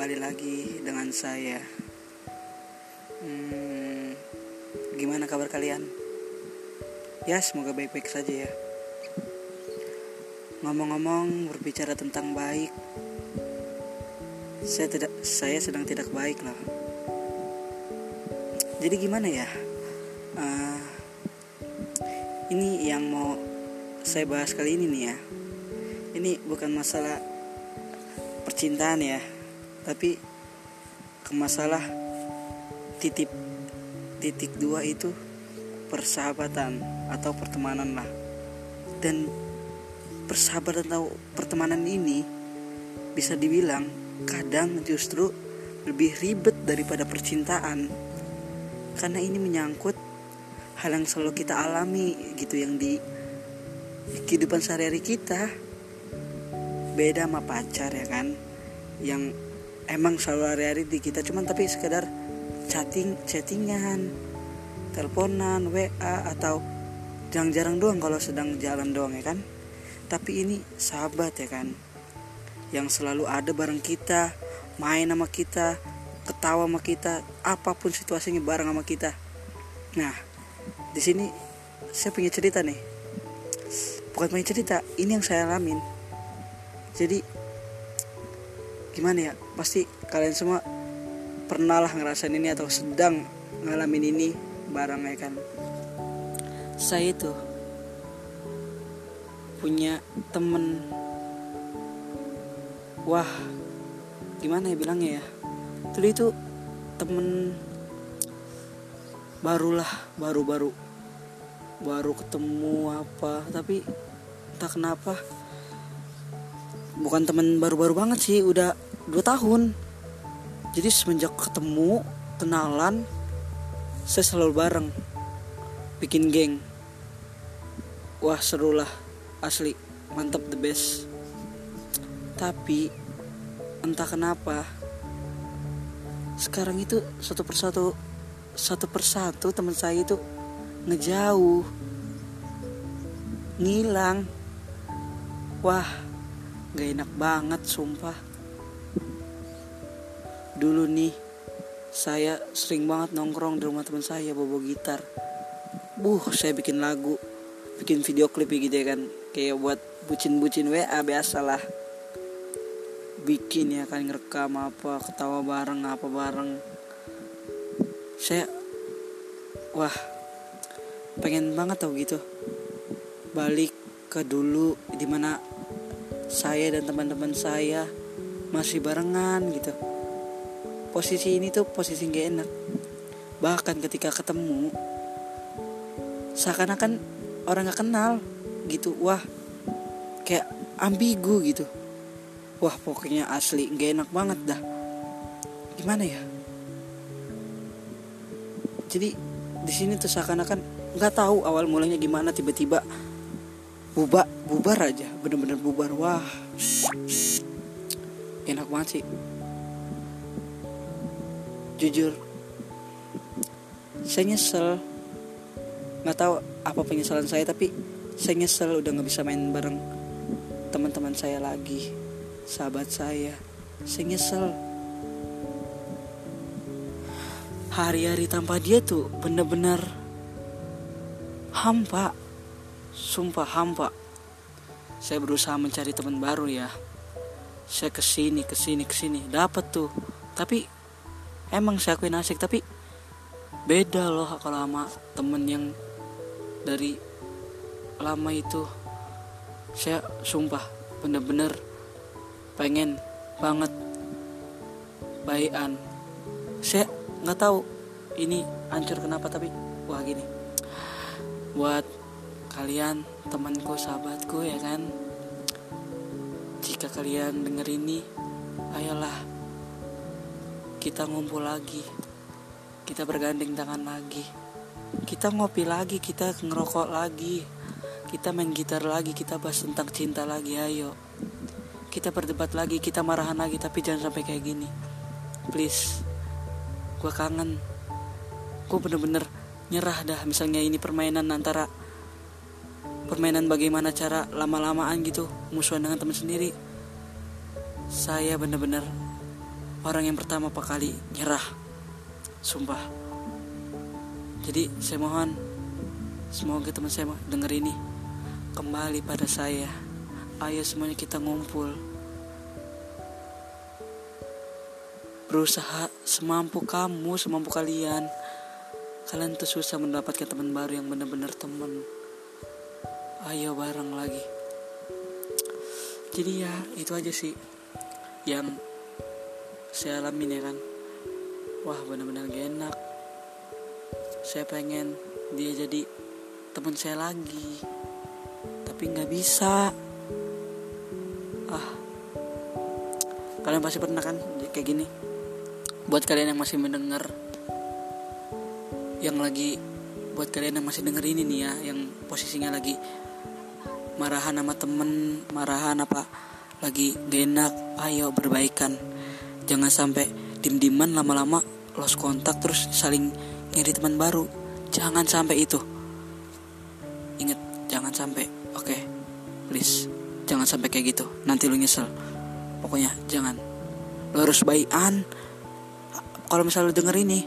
kembali lagi dengan saya. Hmm, gimana kabar kalian? Ya, semoga baik-baik saja ya. Ngomong-ngomong berbicara tentang baik, saya tidak, saya sedang tidak baik loh. Jadi gimana ya? Uh, ini yang mau saya bahas kali ini nih ya. Ini bukan masalah percintaan ya tapi ke masalah titik titik dua itu persahabatan atau pertemanan lah. Dan persahabatan atau pertemanan ini bisa dibilang kadang justru lebih ribet daripada percintaan. Karena ini menyangkut hal yang selalu kita alami gitu yang di kehidupan sehari-hari kita. Beda sama pacar ya kan yang emang selalu hari-hari di kita cuman tapi sekedar chatting chattingan teleponan WA atau jarang-jarang doang kalau sedang jalan doang ya kan? Tapi ini sahabat ya kan? Yang selalu ada bareng kita main sama kita ketawa sama kita apa pun situasinya bareng sama kita. Nah di sini saya punya cerita nih. Bukan punya cerita ini yang saya alamin. Jadi gimana ya pasti kalian semua pernah lah ngerasain ini atau sedang ngalamin ini barang ya kan? Saya itu punya temen. Wah gimana ya bilangnya ya? Itu itu temen barulah baru-baru baru ketemu apa tapi entah kenapa bukan teman baru-baru banget sih udah dua tahun. Jadi semenjak ketemu kenalan saya selalu bareng bikin geng. Wah seru lah asli mantap the best. Tapi entah kenapa sekarang itu satu persatu satu persatu teman saya itu ngejauh ngilang. Wah Gak enak banget sumpah Dulu nih Saya sering banget nongkrong di rumah teman saya bawa gitar. Buh saya bikin lagu Bikin video klip gitu ya kan. Kayak buat bucin-bucin WA biasalah. Bikin ya kan ngerekam apa Ketawa bareng apa bareng. Saya Wah Pengen banget tau gitu. Balik ke dulu di mana saya dan teman-teman saya masih barengan gitu posisi ini tuh posisi gak enak. Bahkan ketika ketemu seakan-akan orang gak kenal gitu. Wah kayak ambigu gitu. Wah pokoknya asli gak enak banget dah. Gimana ya? Jadi di sini tuh seakan-akan nggak tahu awal mulanya gimana tiba-tiba bubar bubar aja. Bener-bener bubar. Wah enak banget sih jujur saya nyesel nggak tahu apa penyesalan saya tapi saya nyesel udah nggak bisa main bareng teman-teman saya lagi sahabat saya saya nyesel hari-hari tanpa dia tuh bener-bener hampa Sumpah hampa. Saya berusaha mencari teman baru ya. Saya ke sini, ke sini, ke sini. Dapat tuh. Tapi emang saya akuin asik. Tapi beda loh kalau sama temen yang dari lama itu. Saya sumpah bener-bener pengen banget baikan. Saya nggak tahu ini hancur kenapa tapi wah gini buat kalian temanku sahabatku ya kan jika kalian denger ini ayolah kita ngumpul lagi. Kita bergandeng tangan lagi. Kita ngopi lagi kita ngerokok lagi. Kita main gitar lagi kita bahas tentang cinta lagi ayo. Kita berdebat lagi kita marahan lagi tapi jangan sampai kayak gini. Please gue kangen. Gue bener-bener nyerah dah misalnya ini permainan antara permainan bagaimana cara lama-lamaan gitu musuhan dengan teman sendiri. Saya bener-bener orang yang pertama kali nyerah. Sumpah. Jadi saya mohon semoga teman saya denger ini. Kembali pada saya. Ayo semuanya kita ngumpul. Berusaha semampu kamu semampu kalian. Kalian tuh susah mendapatkan teman baru yang benar-benar teman. Ayo bareng lagi. Jadi ya itu aja sih yang saya alamin ya kan. Wah benar-benar gak enak. Saya pengen dia jadi teman saya lagi. Tapi nggak bisa. Ah. Kalian pasti pernah kan kayak gini. Buat kalian yang masih mendengar yang lagi buat kalian yang masih denger ini nih ya yang posisinya lagi marahan sama temen marahan apa lagi gak enak ayo berbaikan jangan sampai dim diman lama-lama lost kontak terus saling nyari teman baru. Jangan sampai itu. Inget jangan sampai oke okay, please. Jangan sampai kayak gitu. Nanti lu nyesel. Pokoknya jangan. Lu harus baikan kalau misalnya lu denger ini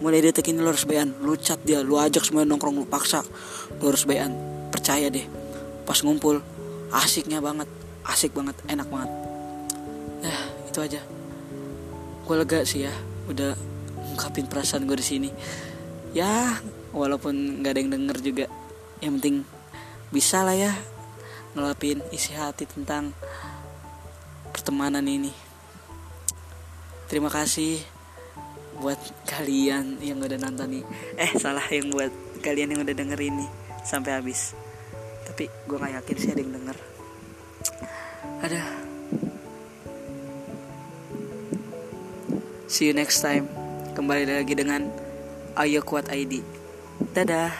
mulai detik ini lu harus bayan. Lu cat dia lu ajak semua nongkrong lu paksa. Lu harus bayan. Percaya deh. Pas ngumpul asiknya banget. Asik banget enak banget. Ya itu aja gue lega sih ya udah ngungkapin perasaan gue di sini. Ya walaupun nggak ada yang denger juga yang penting bisa lah ya ngelapin isi hati tentang pertemanan ini. Terima kasih buat kalian yang udah nonton nih eh salah yang buat kalian yang udah denger ini sampai habis. Tapi gue nggak yakin sih ada yang denger see you next time. Kembali lagi dengan Ayo Kuat ID dadah